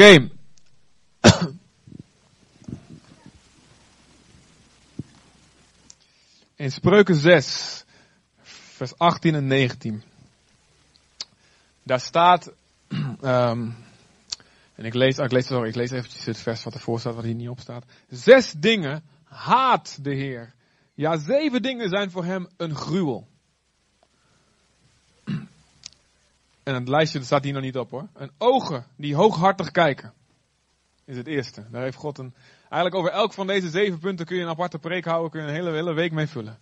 Oké. In Spreuken 6, vers 18 en 19. Daar staat, um, en ik lees, ik lees, sorry, ik lees eventjes het vers wat ervoor staat, wat hier niet op staat. Zes dingen haat de Heer. Ja, zeven dingen zijn voor hem een gruwel. En het lijstje staat hier nog niet op hoor. Een ogen die hooghartig kijken. Is het eerste. Daar heeft God een. Eigenlijk over elk van deze zeven punten kun je een aparte preek houden. Kun je een hele, week mee vullen.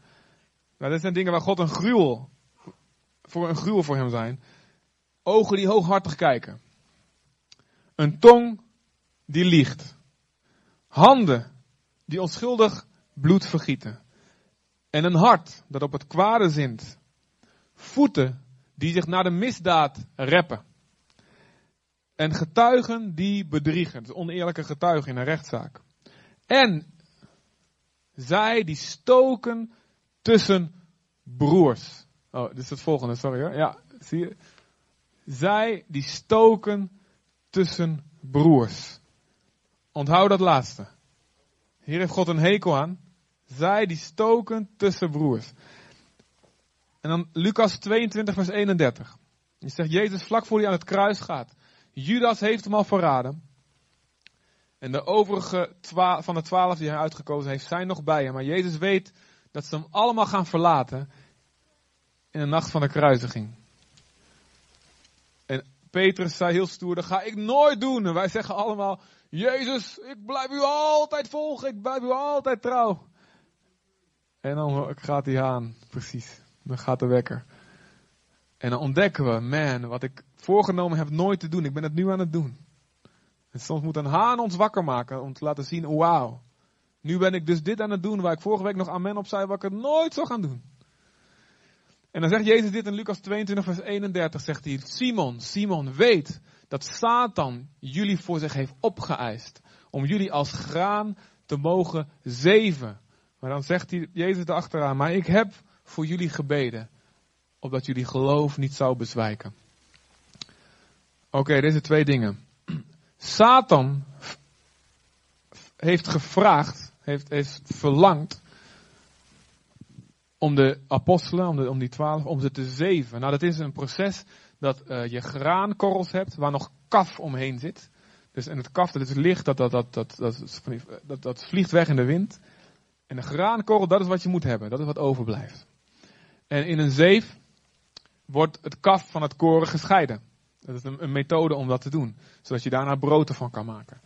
Nou, dit zijn dingen waar God een gruwel. Voor een gruwel voor hem zijn. Ogen die hooghartig kijken. Een tong die liegt. Handen die onschuldig bloed vergieten. En een hart dat op het kwade zint. Voeten die zich naar de misdaad reppen. En getuigen die bedriegen. Dus oneerlijke getuigen in een rechtszaak. En zij die stoken tussen broers. Oh, dit is het volgende, sorry hoor. Ja, zie je. Zij die stoken tussen broers. Onthoud dat laatste. Hier heeft God een hekel aan. Zij die stoken tussen broers. En dan Lucas 22, vers 31. Je zegt Jezus vlak voor hij aan het kruis gaat. Judas heeft hem al verraden. En de overige van de twaalf die hij uitgekozen heeft, zijn nog bij hem. Maar Jezus weet dat ze hem allemaal gaan verlaten in de nacht van de kruisiging. En Petrus zei heel stoer, dat ga ik nooit doen. En wij zeggen allemaal, Jezus, ik blijf u altijd volgen, ik blijf u altijd trouw. En dan gaat hij aan, precies. Dan gaat de wekker. En dan ontdekken we, man, wat ik voorgenomen heb nooit te doen, ik ben het nu aan het doen. En soms moet een haan ons wakker maken om te laten zien, wauw. Nu ben ik dus dit aan het doen waar ik vorige week nog amen op zei, wat ik het nooit zou gaan doen. En dan zegt Jezus dit in Lucas 22, vers 31, zegt hij, Simon, Simon, weet dat Satan jullie voor zich heeft opgeëist. Om jullie als graan te mogen zeven. Maar dan zegt hij, Jezus erachteraan, maar ik heb voor jullie gebeden. Opdat jullie geloof niet zou bezwijken. Oké, deze twee dingen. Satan heeft gevraagd, heeft, heeft verlangd om de apostelen, om, de, om die twaalf, om ze te zeven. Nou, dat is een proces dat uh, je graankorrels hebt waar nog kaf omheen zit. Dus en het kaf, dat is licht, dat, dat, dat, dat, dat, dat, dat vliegt weg in de wind. En de graankorrel, dat is wat je moet hebben. Dat is wat overblijft. En in een zeef wordt het kaf van het koren gescheiden. Dat is een, een methode om dat te doen. Zodat je daarna brood ervan kan maken.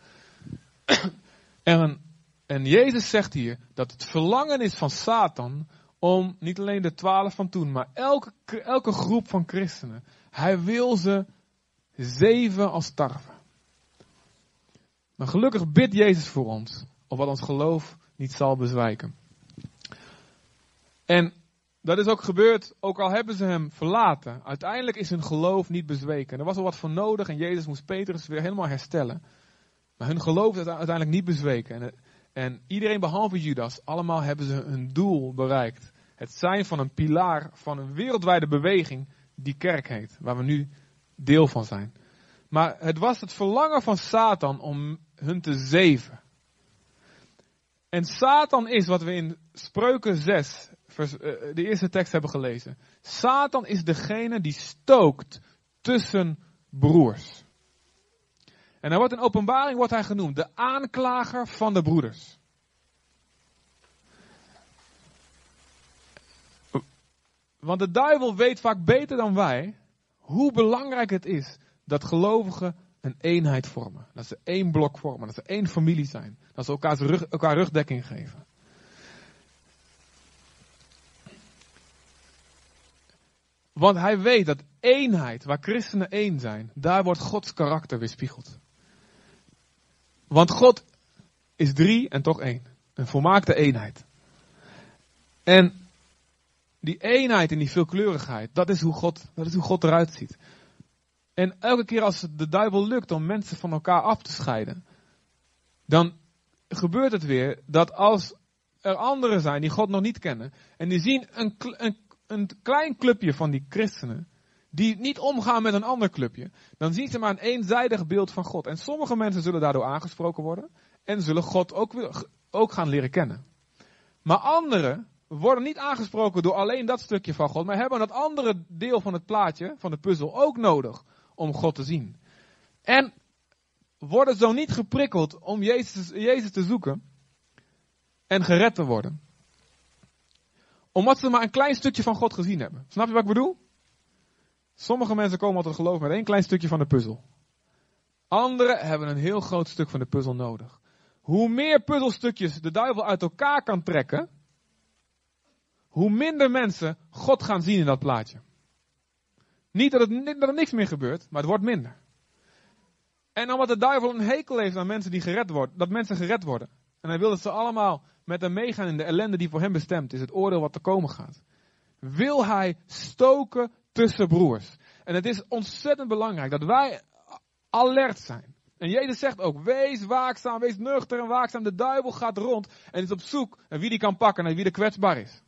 en, en Jezus zegt hier dat het verlangen is van Satan om niet alleen de twaalf van toen, maar elke, elke groep van christenen. Hij wil ze zeven als tarven. Maar gelukkig bidt Jezus voor ons, opdat ons geloof niet zal bezwijken. En dat is ook gebeurd, ook al hebben ze hem verlaten. Uiteindelijk is hun geloof niet bezweken. Er was al wat voor nodig en Jezus moest Petrus weer helemaal herstellen. Maar hun geloof is uiteindelijk niet bezweken. En, en iedereen behalve Judas, allemaal hebben ze hun doel bereikt. Het zijn van een pilaar van een wereldwijde beweging die kerk heet, waar we nu deel van zijn. Maar het was het verlangen van Satan om hun te zeven. En Satan is wat we in Spreuken 6, vers, uh, de eerste tekst hebben gelezen. Satan is degene die stookt tussen broers. En hij wordt in openbaring wordt hij genoemd de aanklager van de broeders. Want de duivel weet vaak beter dan wij hoe belangrijk het is dat gelovigen een eenheid vormen. Dat ze één blok vormen, dat ze één familie zijn. Dat ze elkaar, rug, elkaar rugdekking geven. Want hij weet dat eenheid, waar christenen één zijn, daar wordt Gods karakter weerspiegeld. Want God is drie en toch één. Een volmaakte eenheid. En die eenheid en die veelkleurigheid, dat is hoe God, dat is hoe God eruit ziet. En elke keer als het de duivel lukt om mensen van elkaar af te scheiden, dan gebeurt het weer dat als er anderen zijn die God nog niet kennen, en die zien een, een, een klein clubje van die christenen, die niet omgaan met een ander clubje, dan zien ze maar een eenzijdig beeld van God. En sommige mensen zullen daardoor aangesproken worden en zullen God ook, ook gaan leren kennen. Maar anderen worden niet aangesproken door alleen dat stukje van God, maar hebben dat andere deel van het plaatje, van de puzzel, ook nodig om God te zien. En worden zo niet geprikkeld om Jezus, Jezus te zoeken en gered te worden. Omdat ze maar een klein stukje van God gezien hebben. Snap je wat ik bedoel? Sommige mensen komen tot geloof met één klein stukje van de puzzel. Anderen hebben een heel groot stuk van de puzzel nodig. Hoe meer puzzelstukjes de duivel uit elkaar kan trekken, hoe minder mensen God gaan zien in dat plaatje. Niet dat, dat er niks meer gebeurt, maar het wordt minder. En omdat de duivel een hekel heeft aan mensen die gered worden, dat mensen gered worden. En hij wil dat ze allemaal met hem meegaan in de ellende die voor hem bestemd is, het oordeel wat te komen gaat. Wil hij stoken tussen broers. En het is ontzettend belangrijk dat wij alert zijn. En Jezus zegt ook, wees waakzaam, wees nuchter en waakzaam. De duivel gaat rond en is op zoek naar wie die kan pakken en wie er kwetsbaar is.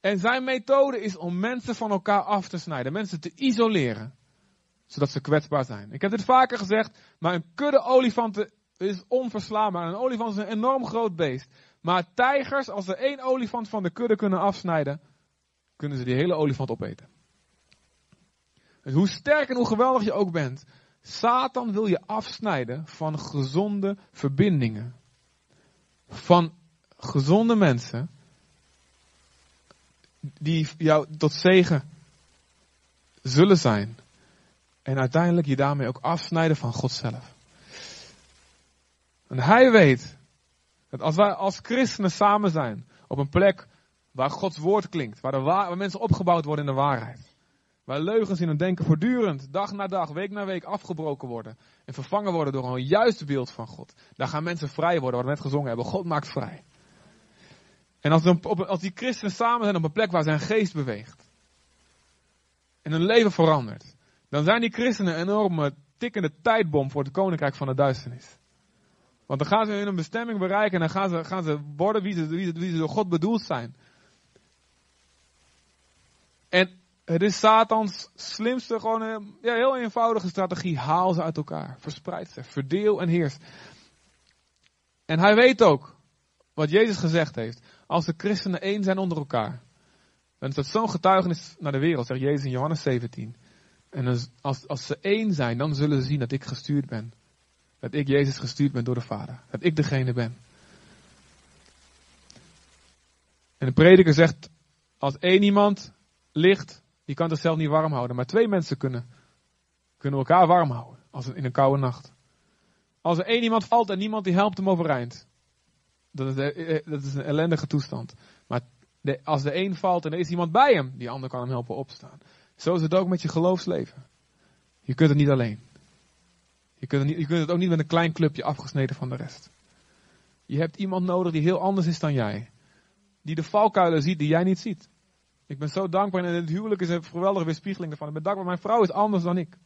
En zijn methode is om mensen van elkaar af te snijden, mensen te isoleren, zodat ze kwetsbaar zijn. Ik heb dit vaker gezegd, maar een kudde olifanten is onverslaanbaar. Een olifant is een enorm groot beest. Maar tijgers, als ze één olifant van de kudde kunnen afsnijden, kunnen ze die hele olifant opeten. Dus hoe sterk en hoe geweldig je ook bent, Satan wil je afsnijden van gezonde verbindingen. Van gezonde mensen die jou tot zegen zullen zijn. En uiteindelijk je daarmee ook afsnijden van God zelf. En hij weet dat als wij als christenen samen zijn op een plek waar Gods woord klinkt, waar, waar mensen opgebouwd worden in de waarheid. Waar leugens in hun denken voortdurend, dag na dag, week na week afgebroken worden. En vervangen worden door een juist beeld van God. Daar gaan mensen vrij worden, wat we net gezongen hebben. God maakt vrij. En als, als die christenen samen zijn op een plek waar zijn geest beweegt. En hun leven verandert. Dan zijn die christenen een enorme tikkende tijdbom voor het koninkrijk van de duisternis. Want dan gaan ze hun bestemming bereiken en dan gaan ze, gaan ze worden wie ze, wie, ze, door God bedoeld zijn. En het is Satans slimste, gewoon een ja, heel eenvoudige strategie. Haal ze uit elkaar. Verspreid ze. Verdeel en heers. En hij weet ook wat Jezus gezegd heeft. Als de christenen één zijn onder elkaar. Dan is dat zo'n getuigenis naar de wereld, zegt Jezus in Johannes 17. En als, als ze één zijn, dan zullen ze zien dat ik gestuurd ben. Dat ik Jezus gestuurd ben door de Vader. Dat ik degene ben. En de prediker zegt, als één iemand ligt, die kan zichzelf niet warm houden. Maar twee mensen kunnen, kunnen elkaar warm houden. Als in een koude nacht. Als er één iemand valt en niemand die helpt hem overeind. Dat is, eh, dat is een ellendige toestand. Maar als de een valt en er is iemand bij hem, die ander kan hem helpen opstaan. Zo is het ook met je geloofsleven. Je kunt het niet alleen. Je kunt, niet, je kunt het ook niet met een klein clubje afgesneden van de rest. Je hebt iemand nodig die heel anders is dan jij. Die de valkuilen ziet die jij niet ziet. Ik ben zo dankbaar en het huwelijk is een geweldige weerspiegeling ervan. Ik ben dankbaar, mijn vrouw is anders dan ik.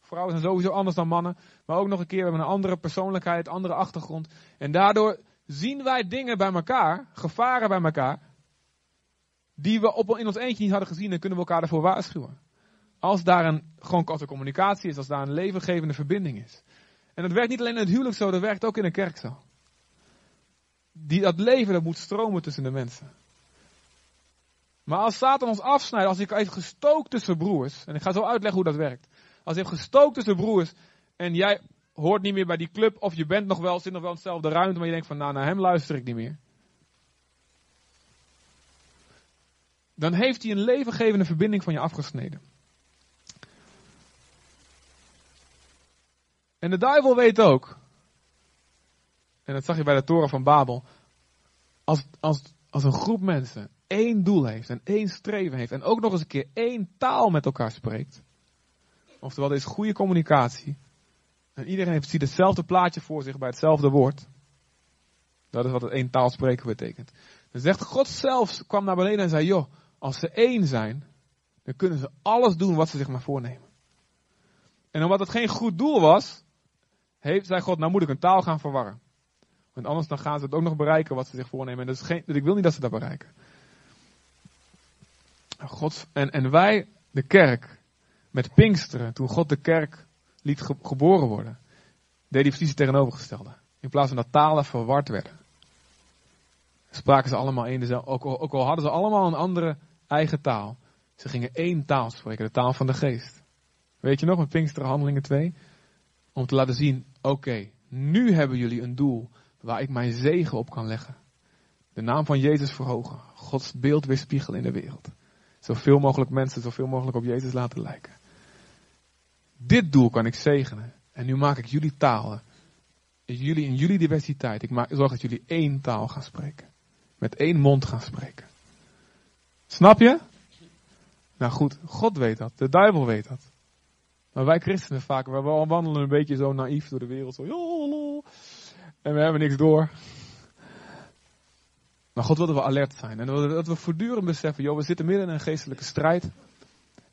Vrouwen zijn sowieso anders dan mannen. Maar ook nog een keer, we hebben een andere persoonlijkheid, andere achtergrond. En daardoor zien wij dingen bij elkaar, gevaren bij elkaar, die we op, in ons eentje niet hadden gezien en kunnen we elkaar ervoor waarschuwen. Als daar een, gewoon korte communicatie is, als daar een levengevende verbinding is. En dat werkt niet alleen in het huwelijk zo, dat werkt ook in een kerk zo. Die, dat leven dat moet stromen tussen de mensen. Maar als Satan ons afsnijdt, als hij heeft gestookt tussen broers, en ik ga zo uitleggen hoe dat werkt. Als hij heeft gestookt tussen broers, en jij hoort niet meer bij die club, of je bent nog wel, zit nog wel in hetzelfde ruimte, maar je denkt van, nou, naar hem luister ik niet meer. Dan heeft hij een levengevende verbinding van je afgesneden. En de duivel weet ook, en dat zag je bij de toren van Babel, als, als, als een groep mensen één doel heeft en één streven heeft en ook nog eens een keer één taal met elkaar spreekt, oftewel er is goede communicatie, en iedereen heeft, ziet hetzelfde plaatje voor zich bij hetzelfde woord, dat is wat het één taal spreken betekent. Dan zegt God zelfs, kwam naar beneden en zei, joh, als ze één zijn, dan kunnen ze alles doen wat ze zich maar voornemen. En omdat het geen goed doel was, heeft, zei God, nou moet ik een taal gaan verwarren. Want anders dan gaan ze het ook nog bereiken wat ze zich voornemen. En dat is geen, ik wil niet dat ze dat bereiken. God, en, en wij de kerk met Pinksteren, toen God de kerk liet geboren worden, deed hij precies het tegenovergestelde. In plaats van dat talen verward werden, spraken ze allemaal één dezelfde. Ook, ook al hadden ze allemaal een andere eigen taal. Ze gingen één taal spreken, de taal van de geest. Weet je nog, met Pinksteren Handelingen 2? Om te laten zien, oké, nu hebben jullie een doel waar ik mijn zegen op kan leggen. De naam van Jezus verhogen. Gods beeld weerspiegelen in de wereld. Zoveel mogelijk mensen, zoveel mogelijk op Jezus laten lijken. Dit doel kan ik zegenen. En nu maak ik jullie talen. Jullie in jullie diversiteit. Ik maak, zorg dat jullie één taal gaan spreken. Met één mond gaan spreken. Snap je? Nou goed, God weet dat. De duivel weet dat. Maar wij christenen vaak, we wandelen een beetje zo naïef door de wereld. Zo, en we hebben niks door. Maar God wil dat we alert zijn. En dat we voortdurend beseffen, joh, we zitten midden in een geestelijke strijd.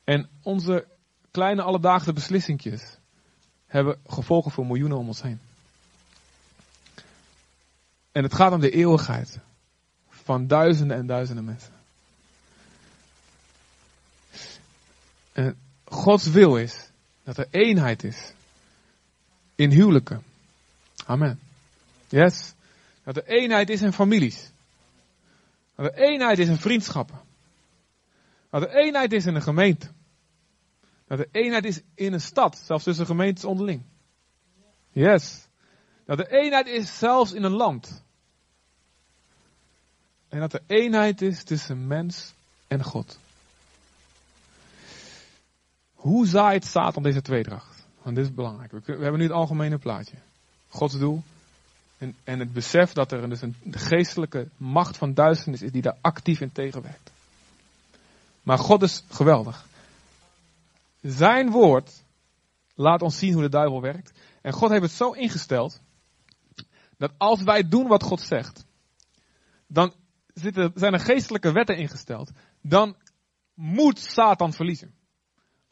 En onze kleine alledaagse beslissingjes hebben gevolgen voor miljoenen om ons heen. En het gaat om de eeuwigheid van duizenden en duizenden mensen. En Gods wil is dat er eenheid is in huwelijken. Amen. Yes. Dat er eenheid is in families. Dat er eenheid is in vriendschappen. Dat er eenheid is in een gemeente. Dat er eenheid is in een stad, zelfs tussen gemeentes onderling. Yes. Dat er eenheid is zelfs in een land. En dat er eenheid is tussen mens en God. Hoe zaait Satan deze tweedracht? Want dit is belangrijk. We, hebben nu het algemene plaatje. Gods doel. En, en het besef dat er dus een geestelijke macht van duisternis is die daar actief in tegenwerkt. Maar God is geweldig. Zijn woord laat ons zien hoe de duivel werkt. En God heeft het zo ingesteld dat als wij doen wat God zegt, dan zijn er geestelijke wetten ingesteld. Dan moet Satan verliezen.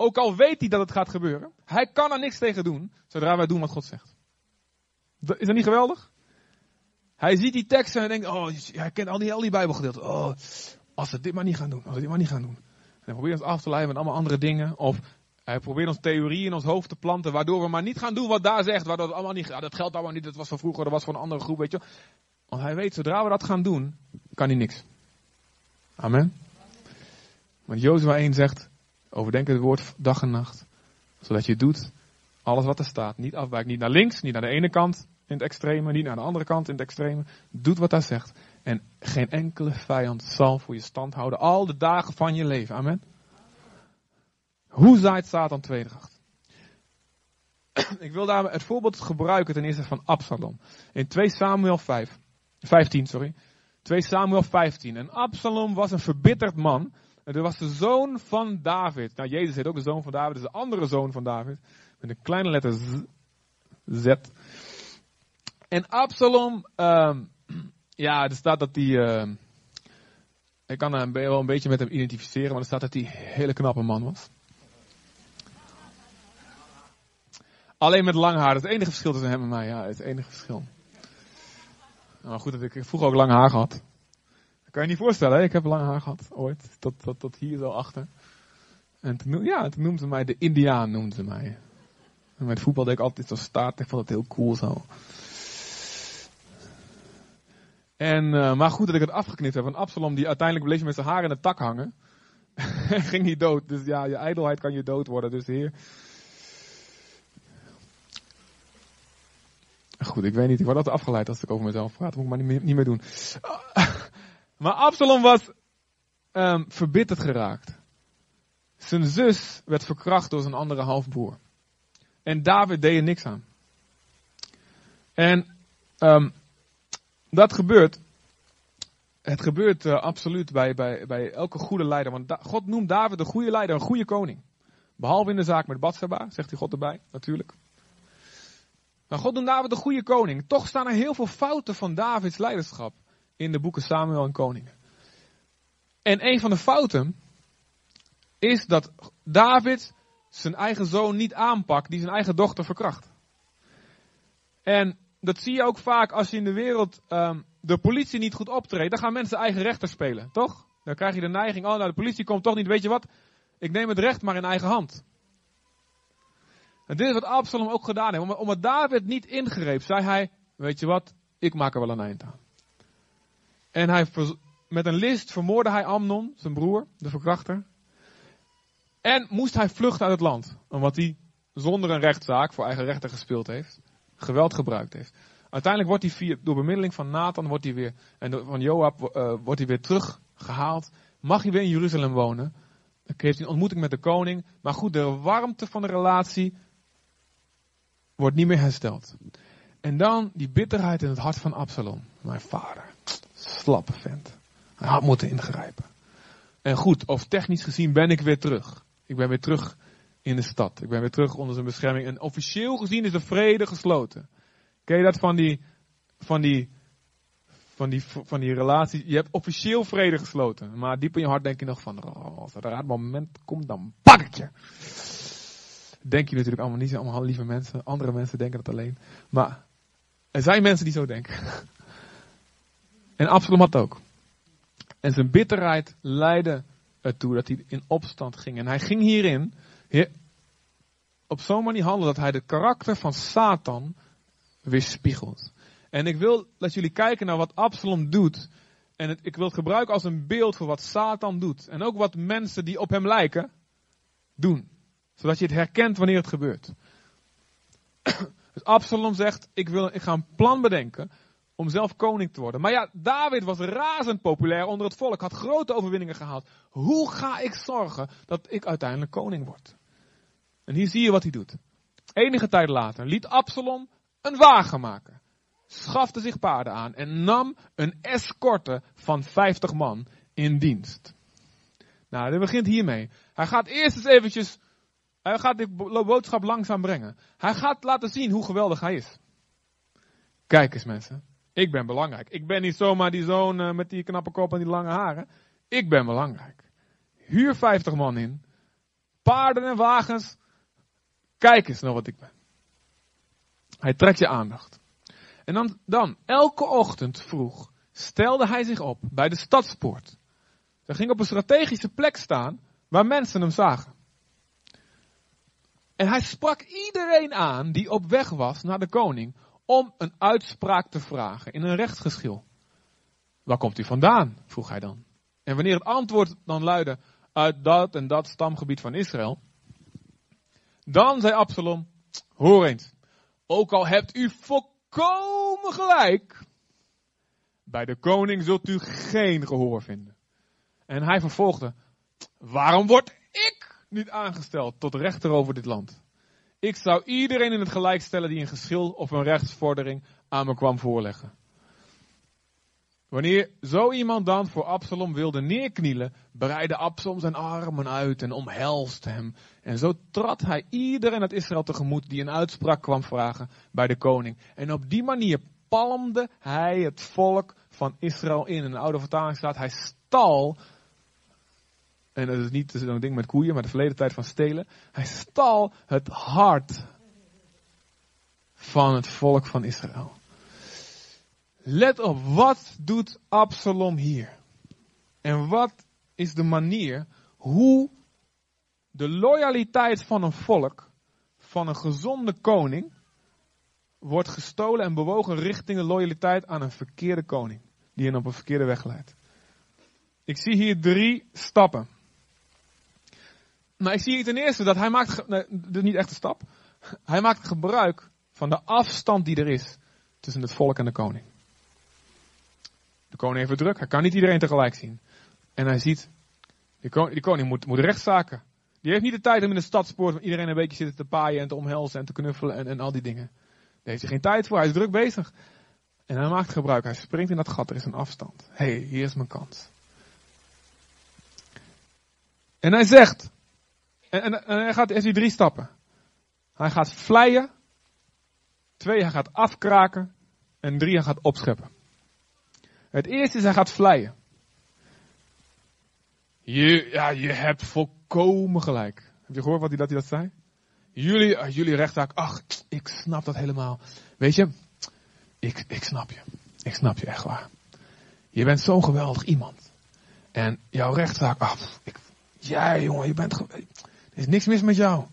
Ook al weet hij dat het gaat gebeuren, hij kan er niks tegen doen zodra wij doen wat God zegt. Is dat niet geweldig? Hij ziet die tekst en hij denkt, oh, hij kent al die, al die Bijbelgedeelten. Oh, als we dit maar niet gaan doen, als we dit maar niet gaan doen. En hij probeert ons af te leiden met allemaal andere dingen. Of hij probeert ons theorieën in ons hoofd te planten, waardoor we maar niet gaan doen wat daar zegt. Waardoor het allemaal niet, ja, dat geldt allemaal niet, dat was van vroeger, dat was van een andere groep, weet je. Want hij weet, zodra we dat gaan doen, kan hij niks. Amen. Want Jozua 1 zegt, overdenk het woord dag en nacht. Zodat je doet alles wat er staat. Niet afwijkt, niet naar links, niet naar de ene kant in het extreme, niet naar de andere kant in het extreme. Doet wat hij zegt. En geen enkele vijand zal voor je stand houden al de dagen van je leven. Amen. Hoe zaait Satan tweedracht? Ik wil daar het voorbeeld gebruiken ten eerste van Absalom. In 2 Samuel 5, 15, sorry. 2 Samuel 15. En Absalom was een verbitterd man. En was de zoon van David. Nou, Jezus heet ook de zoon van David. Dus de andere zoon van David. Met een kleine letter Z. En Absalom, um, ja, er staat dat hij. Uh, ik kan hem wel een beetje met hem identificeren, maar er staat dat hij een hele knappe man was. Alleen met lang haar. Is het enige verschil tussen hem en mij. Ja, het enige verschil. Nou goed dat ik vroeger ook lang haar gehad. Kan je niet voorstellen. Hè? Ik heb lang haar gehad ooit. Tot, tot, hier zo achter. En ja, toen noemden ze mij de Indiaan. Noemden ze mij. En met voetbal deed ik altijd zo staart. Ik vond het heel cool zo. En, uh, maar goed dat ik het afgeknipt heb. Want Absalom die uiteindelijk bleef met zijn haar in de tak hangen. ging niet dood. Dus ja, je ijdelheid kan je dood worden. Dus de heer Goed, ik weet niet, ik word altijd afgeleid als ik over mezelf praat. Dat moet ik maar niet meer, niet meer doen. Maar Absalom was um, verbitterd geraakt. Zijn zus werd verkracht door zijn andere halfbroer. En David deed er niks aan. En um, dat gebeurt. Het gebeurt uh, absoluut bij, bij, bij elke goede leider. Want God noemt David een goede leider, een goede koning. Behalve in de zaak met Bathsheba, zegt hij God erbij, natuurlijk. Maar God noemt David een goede koning. Toch staan er heel veel fouten van Davids leiderschap in de boeken Samuel en Koningen. En een van de fouten is dat David zijn eigen zoon niet aanpakt die zijn eigen dochter verkracht. En dat zie je ook vaak als je in de wereld um, de politie niet goed optreedt. Dan gaan mensen eigen rechter spelen, toch? Dan krijg je de neiging, oh nou de politie komt toch niet, weet je wat? Ik neem het recht maar in eigen hand. En dit is wat Absalom ook gedaan heeft. Omdat David niet ingreep, zei hij, weet je wat, ik maak er wel een eind aan. En hij, met een list vermoordde hij Amnon, zijn broer, de verkrachter. En moest hij vluchten uit het land. Omdat hij zonder een rechtszaak voor eigen rechter gespeeld heeft. Geweld gebruikt heeft. Uiteindelijk wordt hij via, door bemiddeling van Nathan wordt hij weer, en van Joab uh, wordt hij weer teruggehaald. Mag hij weer in Jeruzalem wonen. Dan heeft hij een ontmoeting met de koning. Maar goed, de warmte van de relatie wordt niet meer hersteld. En dan die bitterheid in het hart van Absalom. Mijn vader. Slappe vent. Hij had moeten ingrijpen. En goed, of technisch gezien ben ik weer terug. Ik ben weer terug in de stad. Ik ben weer terug onder zijn bescherming. En officieel gezien is de vrede gesloten. Ken je dat van die, van die, van die, van die relatie? Je hebt officieel vrede gesloten. Maar diep in je hart denk je nog van, oh, als er een moment komt, dan pak ik je. Denk je natuurlijk allemaal niet, allemaal lieve mensen. Andere mensen denken dat alleen. Maar er zijn mensen die zo denken. En Absalom had ook. En zijn bitterheid leidde ertoe dat hij in opstand ging. En hij ging hierin op zo'n manier handelen dat hij de karakter van Satan weerspiegelt. En ik wil dat jullie kijken naar wat Absalom doet. En het, ik wil het gebruiken als een beeld voor wat Satan doet. En ook wat mensen die op hem lijken, doen. Zodat je het herkent wanneer het gebeurt. Dus Absalom zegt, ik, wil, ik ga een plan bedenken om zelf koning te worden. Maar ja, David was razend populair onder het volk, had grote overwinningen gehaald. Hoe ga ik zorgen dat ik uiteindelijk koning word? En hier zie je wat hij doet. Enige tijd later liet Absalom een wagen maken, schafte zich paarden aan en nam een escorte van 50 man in dienst. Nou, dit begint hiermee. Hij gaat eerst eens eventjes, hij gaat de boodschap langzaam brengen. Hij gaat laten zien hoe geweldig hij is. Kijk eens mensen, ik ben belangrijk. Ik ben niet zomaar die zoon eh, met die knappe kop en die lange haren. Ik ben belangrijk. Huur 50 man in, paarden en wagens. Kijk eens naar wat ik ben. Hij trekt je aandacht. En dan, dan, elke ochtend vroeg, stelde hij zich op bij de stadspoort. Hij ging op een strategische plek staan waar mensen hem zagen. En hij sprak iedereen aan die op weg was naar de koning om een uitspraak te vragen in een rechtsgeschil. Waar komt u vandaan? vroeg hij dan. En wanneer het antwoord dan luidde uit dat en dat stamgebied van Israël, dan zei Absalom, hoor eens, ook al hebt u volkomen gelijk, bij de koning zult u geen gehoor vinden. En hij vervolgde, waarom word ik niet aangesteld tot rechter over dit land? Ik zou iedereen in het gelijk stellen die een geschil of een rechtsvordering aan me kwam voorleggen. Wanneer zo iemand dan voor Absalom wilde neerknielen, breidde Absalom zijn armen uit en omhelste hem. En zo trad hij iedereen uit Israël tegemoet die een uitspraak kwam vragen bij de koning. En op die manier palmde hij het volk van Israël in. In de oude vertaling staat, hij stal, en dat is niet zo'n ding met koeien, maar de verleden tijd van stelen. Hij stal het hart van het volk van Israël. Let op, wat doet Absalom hier? En wat is de manier hoe de loyaliteit van een volk, van een gezonde koning, wordt gestolen en bewogen richting de loyaliteit aan een verkeerde koning, die hen op een verkeerde weg leidt. Ik zie hier drie stappen. Maar ik zie hier ten eerste dat hij maakt, dit is niet echt een stap, hij maakt gebruik van de afstand die er is tussen het volk en de koning. De koning heeft het druk. Hij kan niet iedereen tegelijk zien. En hij ziet, de koning, koning moet, moet rechtszaken. Die heeft niet de tijd om in de stadspoort van iedereen een beetje zitten te paaien en te omhelzen en te knuffelen en, en al die dingen. Daar heeft hij geen tijd voor. Hij is druk bezig. En hij maakt gebruik. Hij springt in dat gat. Er is een afstand. Hé, hey, hier is mijn kans. En hij zegt. En, en, hij gaat, heeft hij drie stappen. Hij gaat vleien. Twee, hij gaat afkraken. En drie, hij gaat opscheppen. Het eerste is, hij gaat vleien. Je, ja, je hebt volkomen gelijk. Heb je gehoord wat hij, dat hij dat zei? Jullie, uh, jullie rechtszaak, ach, ik snap dat helemaal. Weet je, ik, ik snap je. Ik snap je echt waar. Je bent zo'n geweldig iemand. En jouw rechtszaak, ach, ik, Jij jongen, je bent geweest. Er is niks mis met jou.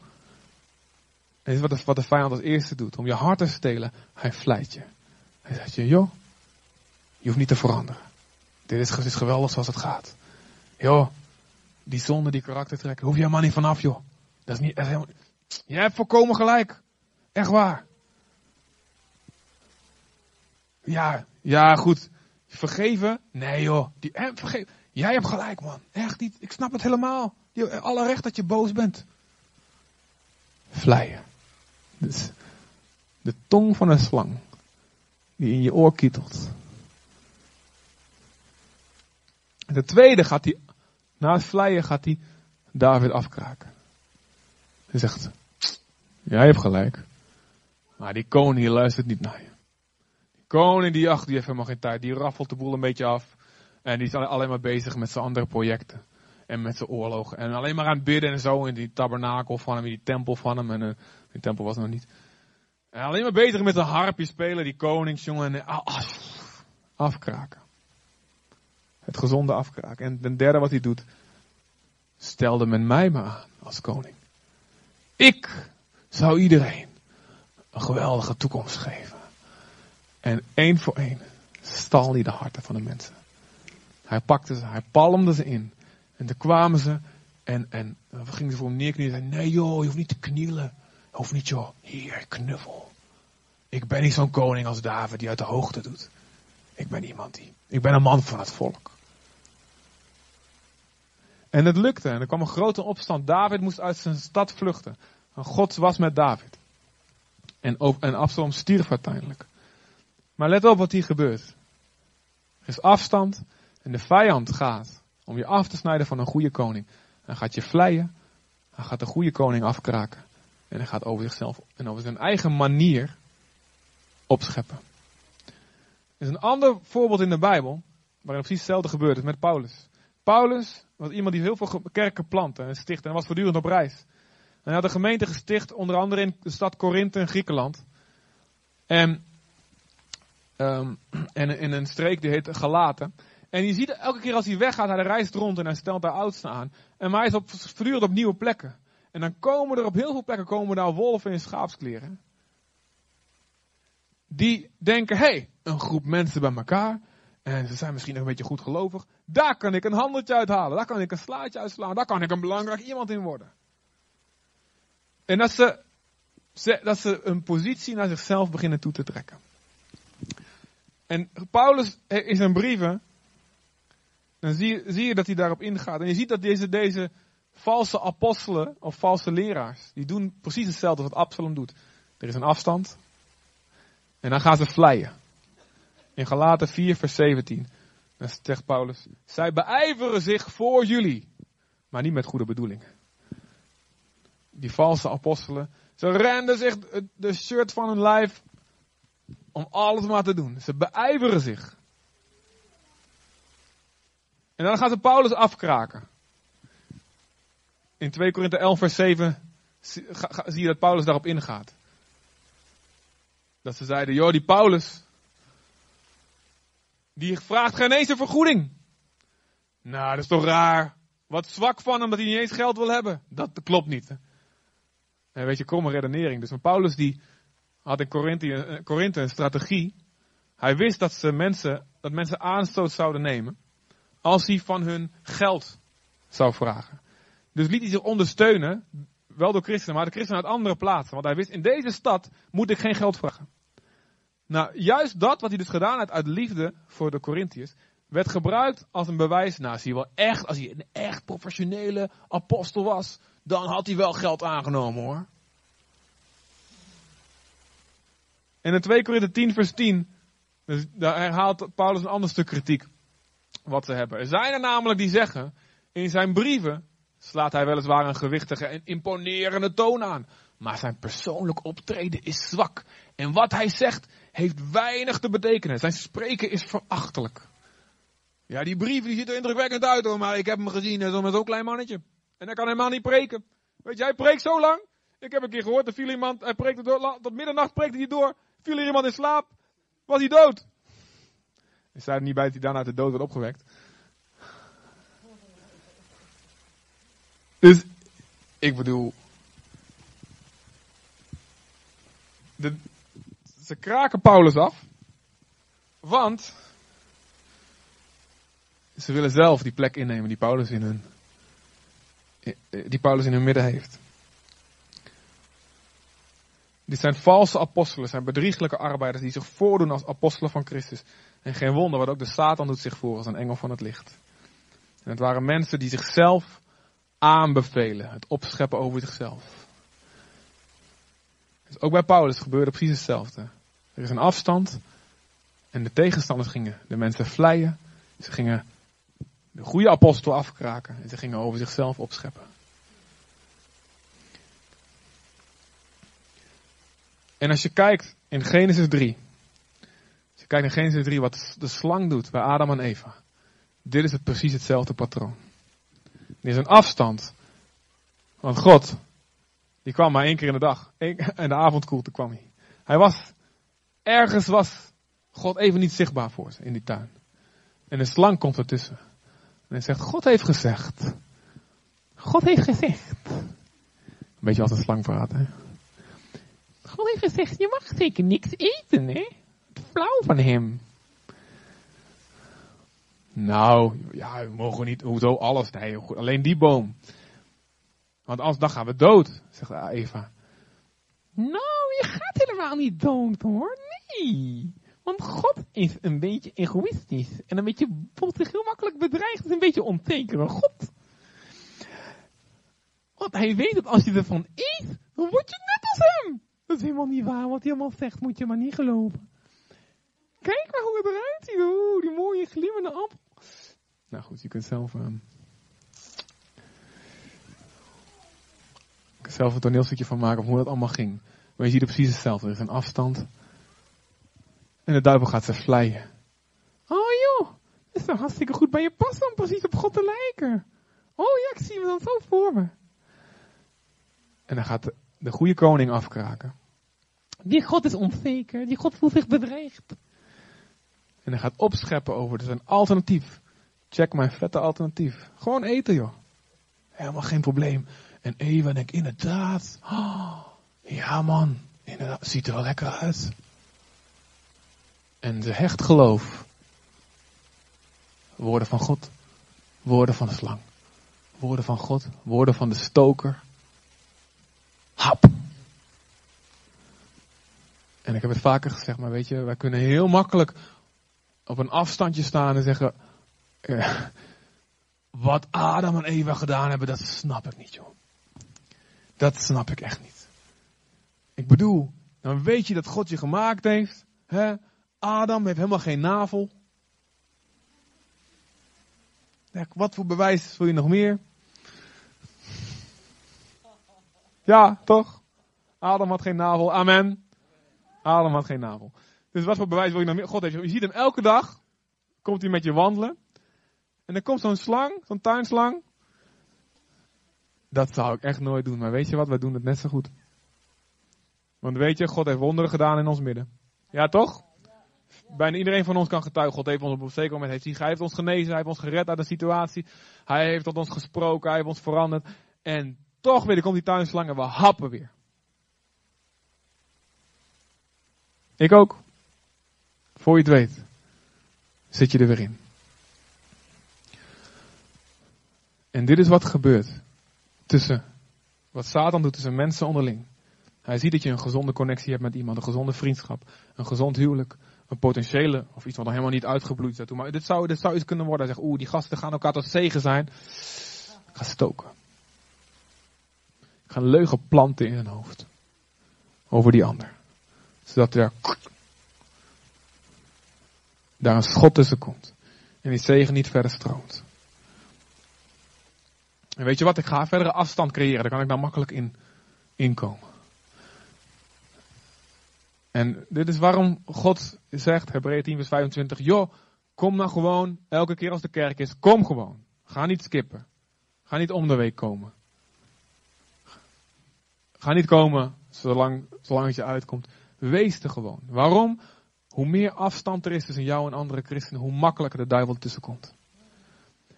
Dit is wat de, wat de vijand als eerste doet. Om je hart te stelen. Hij vlijt je. Hij zegt je, joh, je hoeft niet te veranderen. Dit is, geweldig zoals het gaat. Joh, die zonde, die karakter trekken, hoef je helemaal niet vanaf, joh. Dat is niet, is helemaal, jij hebt volkomen gelijk. Echt waar. Ja, ja, goed. Vergeven? Nee, joh. Die, eh, vergeven. Jij hebt gelijk, man. Echt niet. Ik snap het helemaal. Je, alle recht dat je boos bent. Vleien. Dus de tong van een slang. Die in je oor kietelt. En de tweede gaat hij, na het vleien gaat hij David afkraken. Hij zegt, jij hebt gelijk. Maar die koning die luistert niet naar je. Die koning die, ach, die heeft helemaal geen tijd. Die raffelt de boel een beetje af. En die is alleen maar bezig met zijn andere projecten. En met zijn oorlogen. En alleen maar aan het bidden en zo in die tabernakel van hem, in die tempel van hem. En uh, die tempel was nog niet. En alleen maar bezig met een harpje spelen, die koningsjongen. En, ah, ah, afkraken. Het gezonde afkraken. En ten derde wat hij doet, stelde men mij maar aan als koning. Ik zou iedereen een geweldige toekomst geven. En één voor één stal hij de harten van de mensen. Hij pakte ze, hij palmde ze in. En toen kwamen ze en, en we gingen ze voor hem neerknielen en zei, nee joh, je hoeft niet te knielen. Hoeft niet joh, hier, knuffel. Ik ben niet zo'n koning als David die uit de hoogte doet. Ik ben iemand die, ik ben een man van het volk. En het lukte en er kwam een grote opstand. David moest uit zijn stad vluchten. En God was met David. En, en Absalom stierf uiteindelijk. Maar let op wat hier gebeurt. Er is afstand en de vijand gaat om je af te snijden van een goede koning. Hij gaat je vleien. Hij gaat de goede koning afkraken. En hij gaat over zichzelf en over zijn eigen manier opscheppen. Er is een ander voorbeeld in de Bijbel. Waarin precies hetzelfde gebeurt. is met Paulus. Paulus was iemand die heel veel kerken plantte en stichtte. En was voortdurend op reis. En hij had een gemeente gesticht. Onder andere in de stad Korinthe in Griekenland. En, um, en in een streek die heet Galaten. En je ziet elke keer als hij weggaat, hij reist rond en hij stelt daar oudsten aan. En maar hij is op, voortdurend op nieuwe plekken. En dan komen er op heel veel plekken komen daar wolven in schaapskleren. Die denken, hé, hey, een groep mensen bij elkaar. En ze zijn misschien nog een beetje goed gelovig. Daar kan ik een handeltje uithalen. Daar kan ik een slaatje uitslaan. Daar kan ik een belangrijk iemand in worden. En dat ze, dat ze een positie naar zichzelf beginnen toe te trekken. En Paulus in zijn brieven dan zie je, dat hij daarop ingaat. En je ziet dat deze, deze valse apostelen of valse leraars, die doen precies hetzelfde wat Absalom doet. Er is een afstand. En dan gaan ze vleien. In Galaten 4 vers 17. Dan zegt Paulus, zij beijveren zich voor jullie. Maar niet met goede bedoelingen. Die valse apostelen, ze renden zich de shirt van hun lijf om alles maar te doen. Ze beijveren zich. En dan gaat Paulus afkraken. In 2 Korinthe 11 vers 7 zie je dat Paulus daarop ingaat. Dat ze zeiden, joh die Paulus, die vraagt geen eens een vergoeding. Nou, dat is toch raar. Wat zwak van hem dat hij niet eens geld wil hebben. Dat klopt niet. En weet je, kromme redenering. Dus Paulus die had in Korinthe een strategie. Hij wist dat, ze mensen, dat mensen aanstoot zouden nemen als hij van hun geld zou vragen. Dus liet hij zich ondersteunen, wel door christenen, maar de christenen uit andere plaatsen. Want hij wist, in deze stad moet ik geen geld vragen. Nou, juist dat wat hij dus gedaan had uit liefde voor de Corinthiërs, werd gebruikt als een bewijs. Nou, zie je wel echt, als hij een echt professionele apostel was, dan had hij wel geld aangenomen hoor. En in 2 Korinthe 10 vers 10, dus daar herhaalt Paulus een ander stuk kritiek wat ze hebben. Er zijn er namelijk die zeggen, in zijn brieven slaat hij weliswaar een gewichtige en imponerende toon aan. Maar zijn persoonlijk optreden is zwak. En wat hij zegt heeft weinig te betekenen. Zijn spreken is verachtelijk. Ja, die brief die ziet er indrukwekkend uit hoor, maar ik heb hem gezien en zo'n klein mannetje. En hij kan helemaal niet preken. Weet je, hij preekt zo lang. Ik heb een keer gehoord, er viel iemand, hij preekte door, tot middernacht preekte hij door. Viel iemand in slaap, was hij dood. Staat er niet bij dat hij daarna uit de dood werd opgewekt. Dus, ik bedoel. De, ze kraken Paulus af. Want. Ze willen zelf die plek innemen die Paulus in hun. Die Paulus in hun midden heeft. Dit zijn valse apostelen, zijn bedrieglijke arbeiders die zich voordoen als apostelen van Christus. En geen wonder, wat ook de Satan doet zich voor als een engel van het licht. En het waren mensen die zichzelf aanbevelen, het opscheppen over zichzelf. Dus ook bij Paulus gebeurde precies hetzelfde. Er is een afstand en de tegenstanders gingen de mensen vleien. Ze gingen de goede apostel afkraken en ze gingen over zichzelf opscheppen. En als je kijkt in Genesis 3. Kijkt in Genesis 3 wat de slang doet bij Adam en Eva. Dit is het precies hetzelfde patroon. Er is een afstand. Want God, die kwam maar één keer in de dag. En de avondkoelte kwam hij. Hij was, ergens was God even niet zichtbaar voor ze in die tuin. En de slang komt ertussen. En hij zegt, God heeft gezegd. God heeft gezegd. Een beetje als een slang praat, hè. God heeft gezegd, je mag zeker niks eten, hè? Flauw van hem. Nou, ja, we mogen niet, hoezo alles? Nee, alleen die boom. Want anders dan gaan we dood, zegt Eva. Nou, je gaat helemaal niet dood hoor, nee. Want God is een beetje egoïstisch. En een beetje, voelt zich heel makkelijk bedreigd. is een beetje onzeker. God. Want hij weet dat als je ervan eet, dan word je net als hem. Dat is helemaal niet waar. Wat hij allemaal zegt, moet je maar niet geloven. Kijk maar hoe het eruit ziet. Oeh, die mooie glimmende appel. Nou goed, je kunt zelf... Uh, zelf een toneelstukje van maken van hoe dat allemaal ging. Maar je ziet er precies hetzelfde. Er is een afstand. En de duivel gaat ze vleien. Oh joh, dat is toch hartstikke goed bij je passen om precies op God te lijken. Oh ja, ik zie me dan zo voor me. En dan gaat de, de goede koning afkraken. Die God is onzeker, die God voelt zich bedreigd. En hij gaat opscheppen over, dus een alternatief. Check mijn vette alternatief. Gewoon eten joh. Helemaal geen probleem. En Eva denkt inderdaad. Ja man, inderdaad, ziet er wel lekker uit. En ze hecht geloof. Woorden van God, woorden van de slang. Woorden van God, woorden van de stoker. Hap. En ik heb het vaker gezegd, maar weet je, wij kunnen heel makkelijk op een afstandje staan en zeggen, eh, wat Adam en Eva gedaan hebben, dat snap ik niet, joh. Dat snap ik echt niet. Ik bedoel, dan weet je dat God je gemaakt heeft. Hè? Adam heeft helemaal geen navel. Wat voor bewijs wil je nog meer? Ja, toch? Adam had geen navel. Amen. Adam had geen navel. Dus wat voor bewijs wil je nog meer? God heeft je. Ziet hem elke dag. Komt hij met je wandelen. En dan komt zo'n slang, zo'n tuinslang. Dat zou ik echt nooit doen. Maar weet je wat? Wij doen het net zo goed. Want weet je, God heeft wonderen gedaan in ons midden. Ja, toch? Bijna iedereen van ons kan getuigen. God heeft ons op een zeker moment heeft hij, heeft ons genezen. Hij heeft ons gered uit de situatie. Hij heeft tot ons gesproken. Hij heeft ons veranderd. En toch weer, komt die tuinslang en we happen weer. Ik ook. Voor je het weet, zit je er weer in. En dit is wat gebeurt tussen wat Satan doet tussen mensen onderling. Hij ziet dat je een gezonde connectie hebt met iemand, een gezonde vriendschap, een gezond huwelijk, een potentiële, of iets wat nog helemaal niet uitgebloeid is. Maar dit zou, dit zou iets kunnen worden. Hij zegt, oeh, die gasten gaan elkaar tot zegen zijn. Ga stoken. Ik ga leugen planten in zijn hoofd. Over die ander. Zodat er daar een schot tussen komt. En die zegen niet verder stroomt. En weet je wat, ik ga verdere afstand creëren. Daar kan ik dan makkelijk in inkomen. En dit is waarom God zegt, Hebreeën 10 vers 25, joh, kom nou gewoon, elke keer als de kerk is, kom gewoon. Ga niet skippen. Ga niet om de week komen. Ga niet komen zolang, zolang het je uitkomt. Wees er gewoon. Waarom? Hoe meer afstand er is tussen jou en andere christenen, hoe makkelijker de duivel tussenkomt.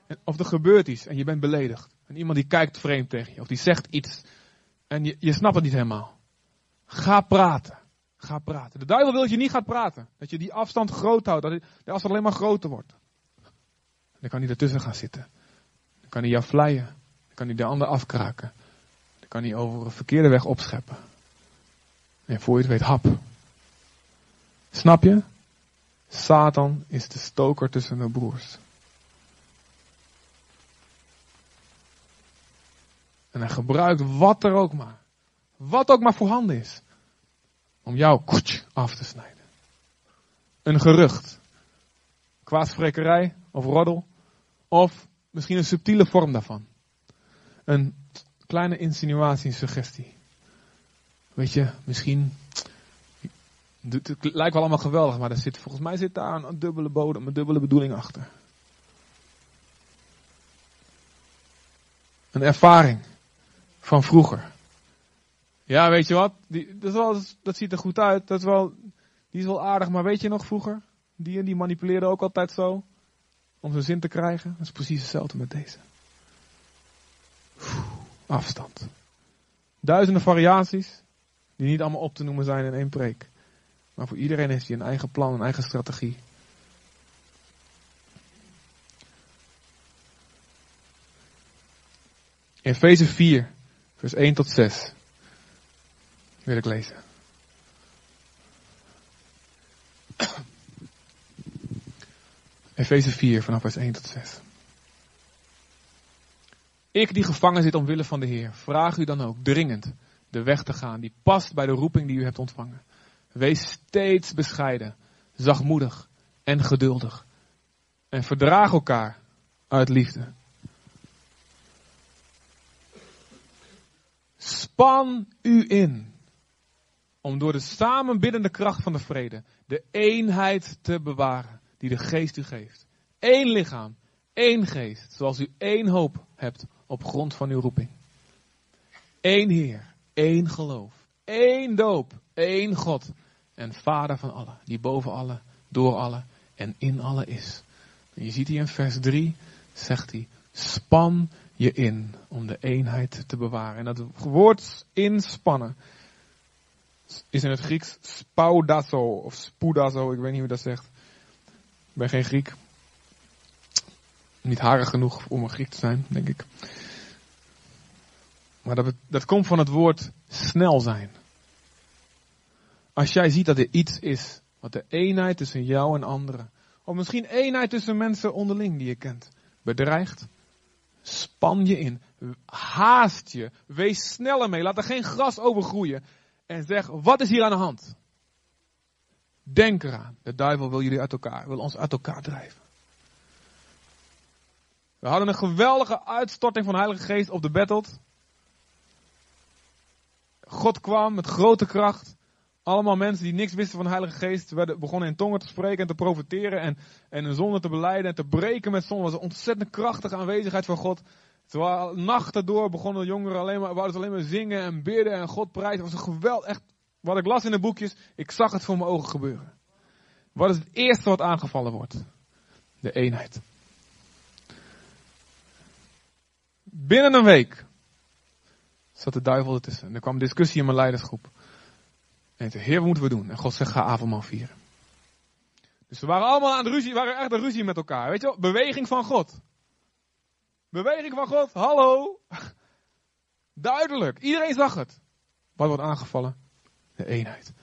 En of er gebeurt iets en je bent beledigd. En iemand die kijkt vreemd tegen je. Of die zegt iets. En je, je snapt het niet helemaal. Ga praten. Ga praten. De duivel wil dat je niet gaat praten. Dat je die afstand groot houdt. Dat de afstand alleen maar groter wordt. Dan kan hij ertussen gaan zitten. Dan kan hij jou vleien. Dan kan hij de ander afkraken. Dan kan hij over een verkeerde weg opscheppen. En voor je het weet, hap. Snap je? Satan is de stoker tussen de broers. En hij gebruikt wat er ook maar. Wat ook maar voorhanden is. Om jou af te snijden. Een gerucht. Kwaadsprekerij of roddel. Of misschien een subtiele vorm daarvan. Een kleine insinuatie, suggestie. Weet je, misschien. Het lijkt wel allemaal geweldig, maar er zit, volgens mij zit daar een dubbele bodem, een dubbele bedoeling achter. Een ervaring van vroeger. Ja, weet je wat? Die, dat, ziet er goed uit. Dat is wel, die is wel aardig, maar weet je nog vroeger? Die en die manipuleerde ook altijd zo. Om zijn zin te krijgen. Dat is precies hetzelfde met deze. afstand. Duizenden variaties. Die niet allemaal op te noemen zijn in één preek. Maar voor iedereen heeft hij een eigen plan, een eigen strategie. Efeze 4, vers 1 tot 6. Wil ik lezen. Efeze 4 vanaf vers 1 tot 6. Ik die gevangen zit omwille van de Heer, vraag u dan ook dringend de weg te gaan die past bij de roeping die u hebt ontvangen. Wees steeds bescheiden, zachtmoedig en geduldig. En verdraag elkaar uit liefde. Span u in om door de samenbiddende kracht van de vrede de eenheid te bewaren die de geest u geeft. Eén lichaam, één geest, zoals u één hoop hebt op grond van uw roeping. Eén Heer, één geloof, één doop, één God en Vader van allen, die boven alle, door alle en in alle is. Je ziet hier in vers 3, zegt hij, span je in om de eenheid te bewaren. En dat woord inspannen is in het Grieks spaudazo of spoudazo, ik weet niet hoe dat zegt. Ik ben geen Griek. Niet harig genoeg om een Griek te zijn, denk ik. Maar dat, dat komt van het woord snel zijn. Als jij ziet dat er iets is wat de eenheid tussen jou en anderen, of misschien eenheid tussen mensen onderling die je kent, bedreigt, span je in. Haast je. Wees sneller mee. Laat er geen gras over groeien. En zeg, wat is hier aan de hand? Denk eraan. De duivel wil jullie uit elkaar, wil ons uit elkaar drijven. We hadden een geweldige uitstorting van de Heilige Geest op de Battled. God kwam met grote kracht. Allemaal mensen die niks wisten van de Heilige Geest werden, begonnen in tongen te spreken en te profiteren en, en een zonde te beleiden en te breken met zonde. Was een ontzettend krachtige aanwezigheid van God. Terwijl nachten door begonnen de jongeren alleen maar, wouden alleen maar zingen en bidden en God prijzen. Het was een geweld, echt, wat ik las in de boekjes, ik zag het voor mijn ogen gebeuren. Wat is het eerste wat aangevallen wordt? De eenheid. Binnen een week zat de duivel ertussen. En er kwam discussie in mijn leidersgroep. En zei, heer, wat moeten we doen? En God zegt, ga avondmaal vieren. Dus we waren allemaal aan de ruzie, waren echt een ruzie met elkaar. Weet je wel, beweging van God. Beweging van God, hallo. Duidelijk, iedereen zag het. Wat wordt aangevallen? De eenheid.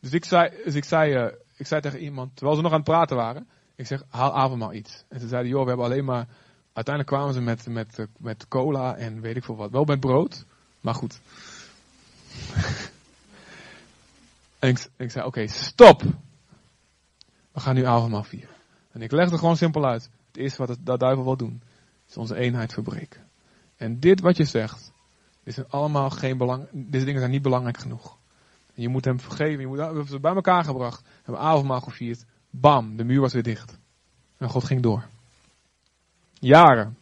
Dus ik zei, dus ik zei, uh, ik zei tegen iemand, terwijl ze nog aan het praten waren, ik zeg, haal avondmaal iets. En ze zeiden, joh, we hebben alleen maar, uiteindelijk kwamen ze met, met, met cola en weet ik veel wat. Wel met brood, maar goed. En ik, zei, oké, stop. We gaan nu avondmaal vieren. En ik legde gewoon simpel uit. Het eerste wat dat duivel wil doen, is onze eenheid verbreken. En dit wat je zegt, is allemaal geen belang, deze dingen zijn niet belangrijk genoeg. En je moet hem vergeven, je moet, we hebben ze bij elkaar gebracht, hebben avondmaal gevierd. Bam, de muur was weer dicht. En God ging door. Jaren.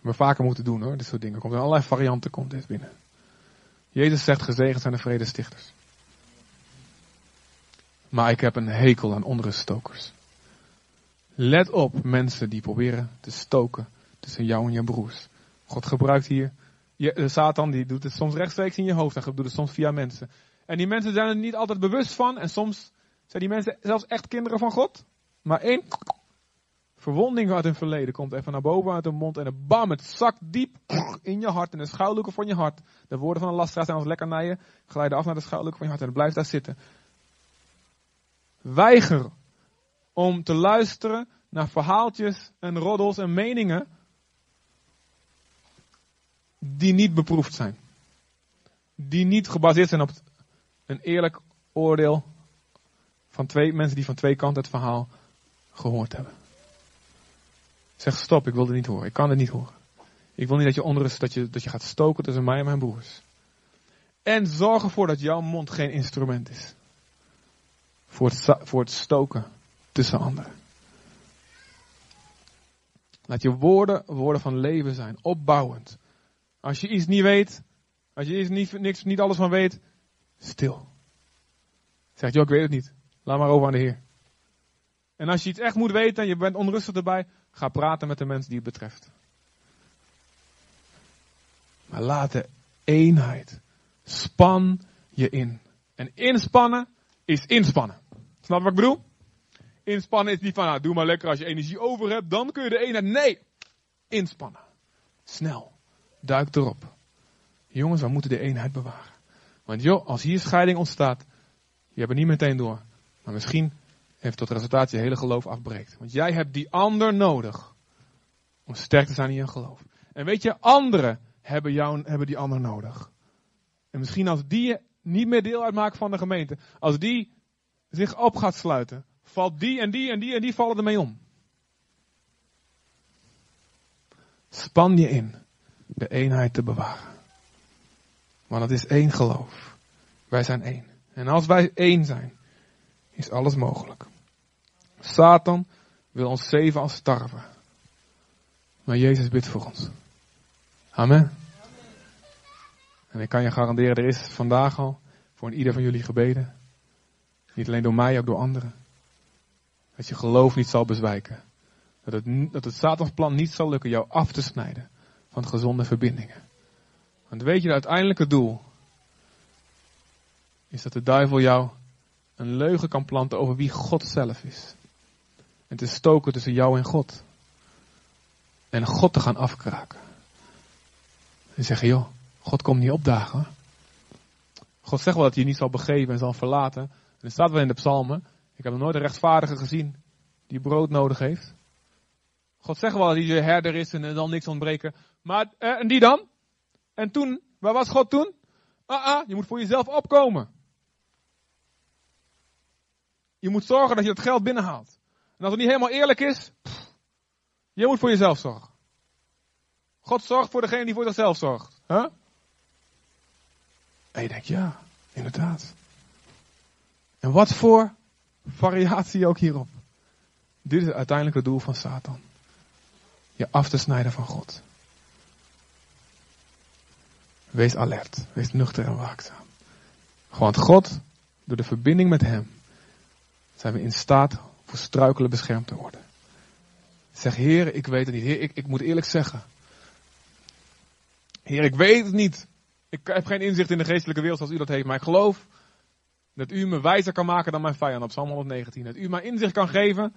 We vaker moeten doen hoor, dit soort dingen. Komt in allerlei varianten komt dit binnen. Jezus zegt gezegend zijn de vredestichters. Maar ik heb een hekel aan onruststokers. Let op mensen die proberen te stoken tussen jou en je broers. God gebruikt hier, je, de Satan die doet het soms rechtstreeks in je hoofd en doet het soms via mensen. En die mensen zijn er niet altijd bewust van en soms zijn die mensen zelfs echt kinderen van God. Maar één verwonding uit hun verleden komt even naar boven uit hun mond en een bam, het zakt diep in je hart, in de schuilhoeken van je hart. De woorden van een lasteraar zijn als lekkernijen, glijden af naar de schuilhoeken van je hart en het blijft daar zitten. Weiger om te luisteren naar verhaaltjes en roddels en meningen die niet beproefd zijn. Die niet gebaseerd zijn op een eerlijk oordeel van twee mensen die van twee kanten het verhaal gehoord hebben. Zeg stop, ik wil het niet horen. Ik kan het niet horen. Ik wil niet dat je onrust, dat je, dat je gaat stoken tussen mij en mijn broers. En zorg ervoor dat jouw mond geen instrument is. Voor het, voor het stoken tussen anderen. Laat je woorden woorden van leven zijn, opbouwend. Als je iets niet weet, als je iets niet, niks, niet alles van weet, stil. Zeg, joh, ik weet het niet. Laat maar over aan de Heer. En als je iets echt moet weten en je bent onrustig erbij, ga praten met de mensen die het betreft. Maar laat de eenheid. Span je in. En inspannen is inspannen. Snap wat ik bedoel? Inspannen is niet van, nou, doe maar lekker als je energie over hebt, dan kun je de eenheid. Nee! Inspannen. Snel. Duik erop. Jongens, we moeten de eenheid bewaren. Want joh, als hier scheiding ontstaat, je hebt het niet meteen door. Maar misschien heeft tot resultaat je hele geloof afbreekt. Want jij hebt die ander nodig om sterk te zijn in je geloof. En weet je, anderen hebben, jou, hebben die ander nodig. En misschien als die niet meer deel uitmaken van de gemeente, als die zich op gaat sluiten, valt die en die en die en die vallen ermee om. Span je in de eenheid te bewaren. Want het is één geloof. Wij zijn één. En als wij één zijn, is alles mogelijk. Satan wil ons zeven als starven. Maar Jezus bidt voor ons. Amen. En ik kan je garanderen, er is vandaag al voor ieder van jullie gebeden. Niet alleen door mij, ook door anderen. Dat je geloof niet zal bezwijken. Dat het, dat het Satans plan niet zal lukken jou af te snijden van gezonde verbindingen. Want weet je, het uiteindelijke doel is dat de duivel jou een leugen kan planten over wie God zelf is. En te stoken tussen jou en God. En God te gaan afkraken. En zeggen, joh, God komt niet opdagen. God zegt wel dat hij je niet zal begeven en zal verlaten. En er staat wel in de psalmen. Ik heb nog nooit een rechtvaardige gezien die brood nodig heeft. God zegt wel dat hij je herder is en er zal niks ontbreken. Maar, eh, en die dan? En toen, waar was God toen? Ah, ah, je moet voor jezelf opkomen. Je moet zorgen dat je het geld binnenhaalt. En als het niet helemaal eerlijk is, je moet voor jezelf zorgen. God zorgt voor degene die voor zichzelf zorgt. Huh? En je denkt, ja, inderdaad. En wat voor variatie ook hierop. Dit is het uiteindelijke doel van Satan. Je af te snijden van God. Wees alert. Wees nuchter en waakzaam. Want God, door de verbinding met Hem, zijn we in staat voor struikelen beschermd te worden. Zeg, Heer, ik weet het niet. Heer, ik, ik moet eerlijk zeggen. Heer, ik weet het niet. Ik heb geen inzicht in de geestelijke wereld zoals u dat heeft, maar ik geloof dat u me wijzer kan maken dan mijn vijand op Psalm 119. Dat u mij inzicht kan geven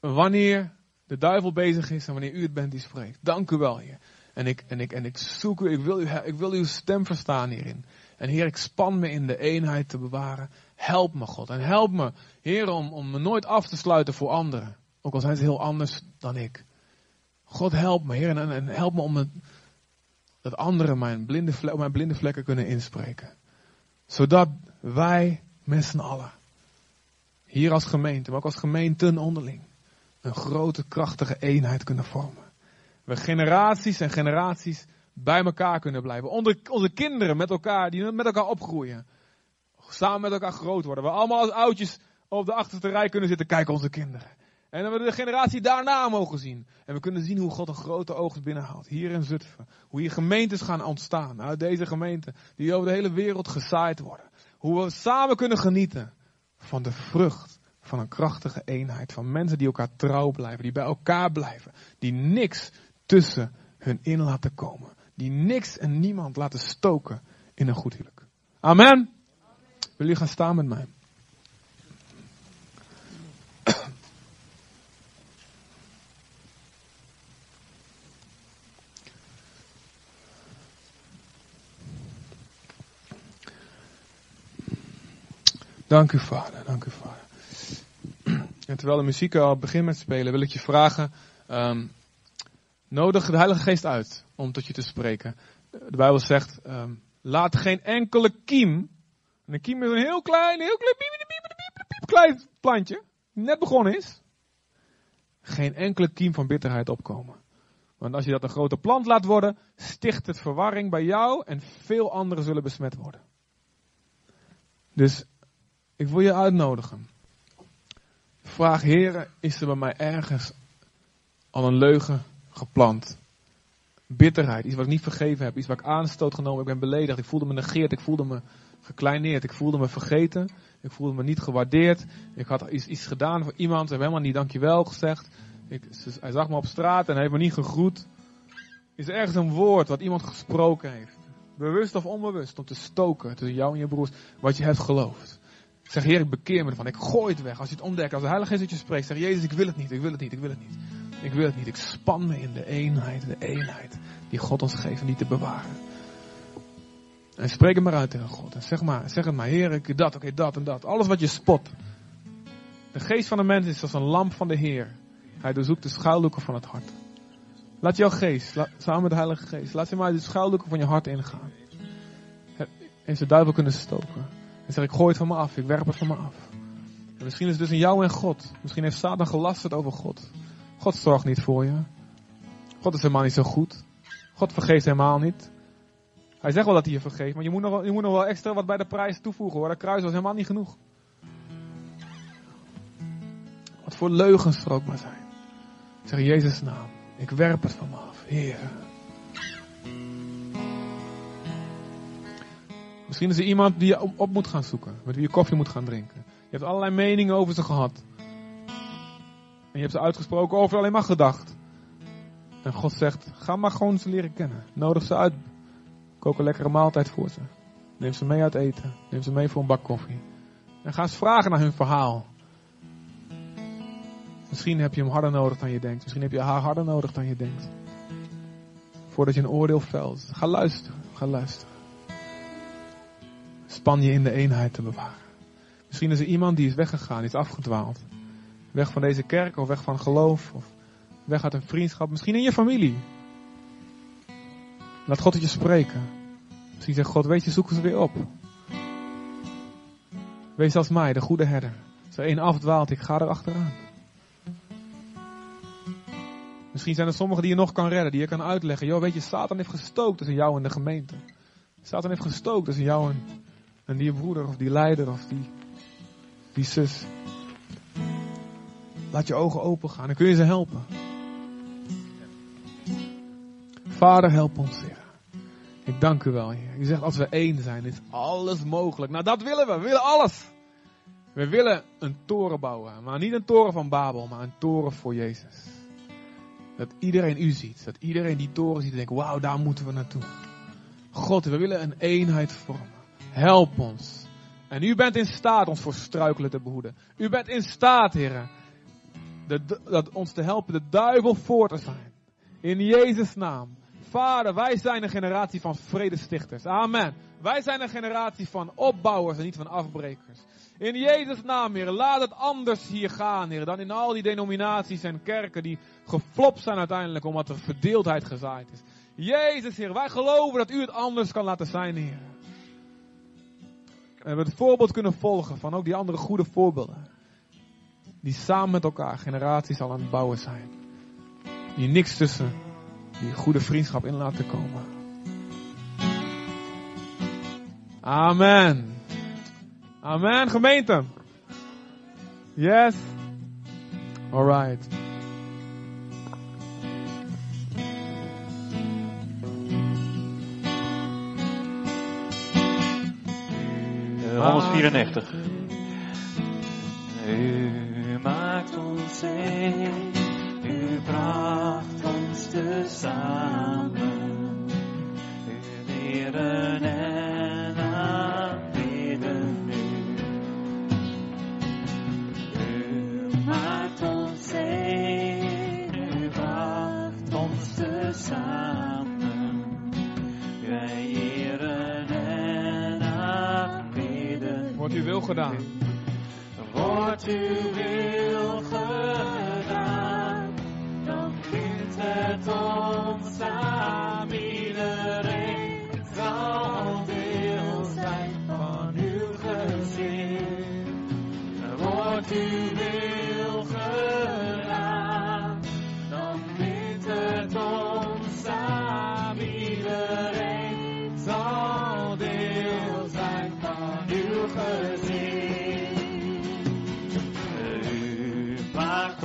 wanneer de duivel bezig is en wanneer u het bent die spreekt. Dank u wel, Heer. En ik, en ik, en ik zoek u, ik wil, u, ik wil uw stem verstaan hierin. En Heer, ik span me in de eenheid te bewaren. Help me, God. En help me, Heer, om, om me nooit af te sluiten voor anderen. Ook al zijn ze heel anders dan ik. God, help me, Heer. En, en help me om het, dat anderen mijn blinde, vlek, mijn blinde vlekken kunnen inspreken. Zodat wij met z'n allen, hier als gemeente, maar ook als gemeenten onderling, een grote, krachtige eenheid kunnen vormen. We generaties en generaties bij elkaar kunnen blijven. Onze, onze kinderen met elkaar, die met elkaar opgroeien. Samen met elkaar groot worden. We allemaal als oudjes op de achterste rij kunnen zitten kijken onze kinderen. En dan we de generatie daarna mogen zien. En we kunnen zien hoe God een grote oogst binnenhaalt. Hier in Zutphen. Hoe hier gemeentes gaan ontstaan. Uit deze gemeenten. Die over de hele wereld gezaaid worden. Hoe we samen kunnen genieten van de vrucht van een krachtige eenheid. Van mensen die elkaar trouw blijven, die bij elkaar blijven. Die niks tussen hun in laten komen. Die niks en niemand laten stoken in een goed huwelijk. Amen. Wil jullie gaan staan met mij? Dank u, Vader. Dank u, Vader. En terwijl de muziek al begint met spelen, wil ik je vragen: um, nodig de Heilige Geest uit om tot je te spreken. De Bijbel zegt: um, laat geen enkele kiem. En een kiem is een heel klein, heel klein, piep, piep, piep, piep, klein plantje, net begonnen is. Geen enkele kiem van bitterheid opkomen. Want als je dat een grote plant laat worden, sticht het verwarring bij jou en veel anderen zullen besmet worden. Dus ik wil je uitnodigen. Vraag, heren, is er bij mij ergens al een leugen geplant? Bitterheid, iets wat ik niet vergeven heb, iets wat ik aanstoot genomen, ik ben beledigd, ik voelde me negeerd, ik voelde me gekleineerd, ik voelde me vergeten, ik voelde me niet gewaardeerd, ik had iets, iets gedaan voor iemand, ze hebben helemaal niet dankjewel gezegd, ik, hij zag me op straat en hij heeft me niet gegroet. Is er ergens een woord wat iemand gesproken heeft, bewust of onbewust, om te stoken tussen jou en je broers, wat je hebt geloofd? Zeg, Heer, ik bekeer me ervan. Ik gooi het weg. Als je het ontdekt, als de Heilige Geest je spreekt, zeg Jezus, ik wil het niet, ik wil het niet, ik wil het niet. Ik wil het niet. Ik span me in de eenheid, de eenheid die God ons geeft en die te bewaren. En spreek het maar uit tegen God. En zeg maar, zeg het maar, Heer, ik dat, oké, dat en dat. Alles wat je spot. De geest van de mens is als een lamp van de Heer. Hij doorzoekt de schuilhoeken van het hart. Laat jouw geest, samen met de Heilige Geest, laat ze maar de schuilhoeken van je hart ingaan. En ze duivel kunnen stoken. En zeg ik gooi het van me af, ik werp het van me af. En misschien is het dus in jou en God. Misschien heeft Satan gelasterd over God. God zorgt niet voor je. God is helemaal niet zo goed. God vergeeft helemaal niet. Hij zegt wel dat hij je vergeeft, maar je moet nog, je moet nog wel extra wat bij de prijs toevoegen hoor. Dat kruis was helemaal niet genoeg. Wat voor leugens er ook maar zijn. Zeg in Jezus' naam, ik werp het van me af, Heer. Misschien is er iemand die je op moet gaan zoeken. Met wie je koffie moet gaan drinken. Je hebt allerlei meningen over ze gehad. En je hebt ze uitgesproken over alleen maar gedacht. En God zegt, ga maar gewoon ze leren kennen. Nodig ze uit. Kook een lekkere maaltijd voor ze. Neem ze mee uit eten. Neem ze mee voor een bak koffie. En ga eens vragen naar hun verhaal. Misschien heb je hem harder nodig dan je denkt. Misschien heb je haar harder nodig dan je denkt. Voordat je een oordeel velt. Ga luisteren. Ga luisteren. Span je in de eenheid te bewaren. Misschien is er iemand die is weggegaan, is afgedwaald. Weg van deze kerk of weg van geloof of weg uit een vriendschap. Misschien in je familie. Laat God het je spreken. Misschien zegt God, weet je, zoek ze weer op. Wees als mij, de goede herder. Als er één afdwaalt, ik ga er achteraan. Misschien zijn er sommigen die je nog kan redden, die je kan uitleggen. Joh, weet je, Satan heeft gestookt tussen jou en de gemeente. Satan heeft gestookt tussen jou en en die broeder of die leider of die, die zus. Laat je ogen open gaan. Dan kun je ze helpen. Vader, help ons. Ik dank u wel, Heer. U zegt als we één zijn, is alles mogelijk. Nou, dat willen we. We willen alles. We willen een toren bouwen. Maar niet een toren van Babel, maar een toren voor Jezus. Dat iedereen u ziet. Dat iedereen die toren ziet en denkt, wauw, daar moeten we naartoe. God, we willen een eenheid vormen. Help ons. En u bent in staat ons voor struikelen te behoeden. U bent in staat, heren, dat ons te helpen de duivel voor te zijn. In Jezus' naam. Vader, wij zijn een generatie van vredestichters. Amen. Wij zijn een generatie van opbouwers en niet van afbrekers. In Jezus' naam, Heer, laat het anders hier gaan, Heer, dan in al die denominaties en kerken die geflopt zijn uiteindelijk omdat er verdeeldheid gezaaid is. Jezus, Heer, wij geloven dat U het anders kan laten zijn, Heer. We hebben het voorbeeld kunnen volgen van ook die andere goede voorbeelden. Die samen met elkaar generaties al aan het bouwen zijn. Die niks tussen die goede vriendschap in laten komen. Amen. Amen, gemeente. Yes. Alright. 194. U maakt ons een, u bracht ons te samen. U leren en aanbidden u. U maakt ons een, u bracht ons te samen. Wij eren en aanbidden Wordt uw wil gedaan. Wordt uw wil gedaan, vindt het ons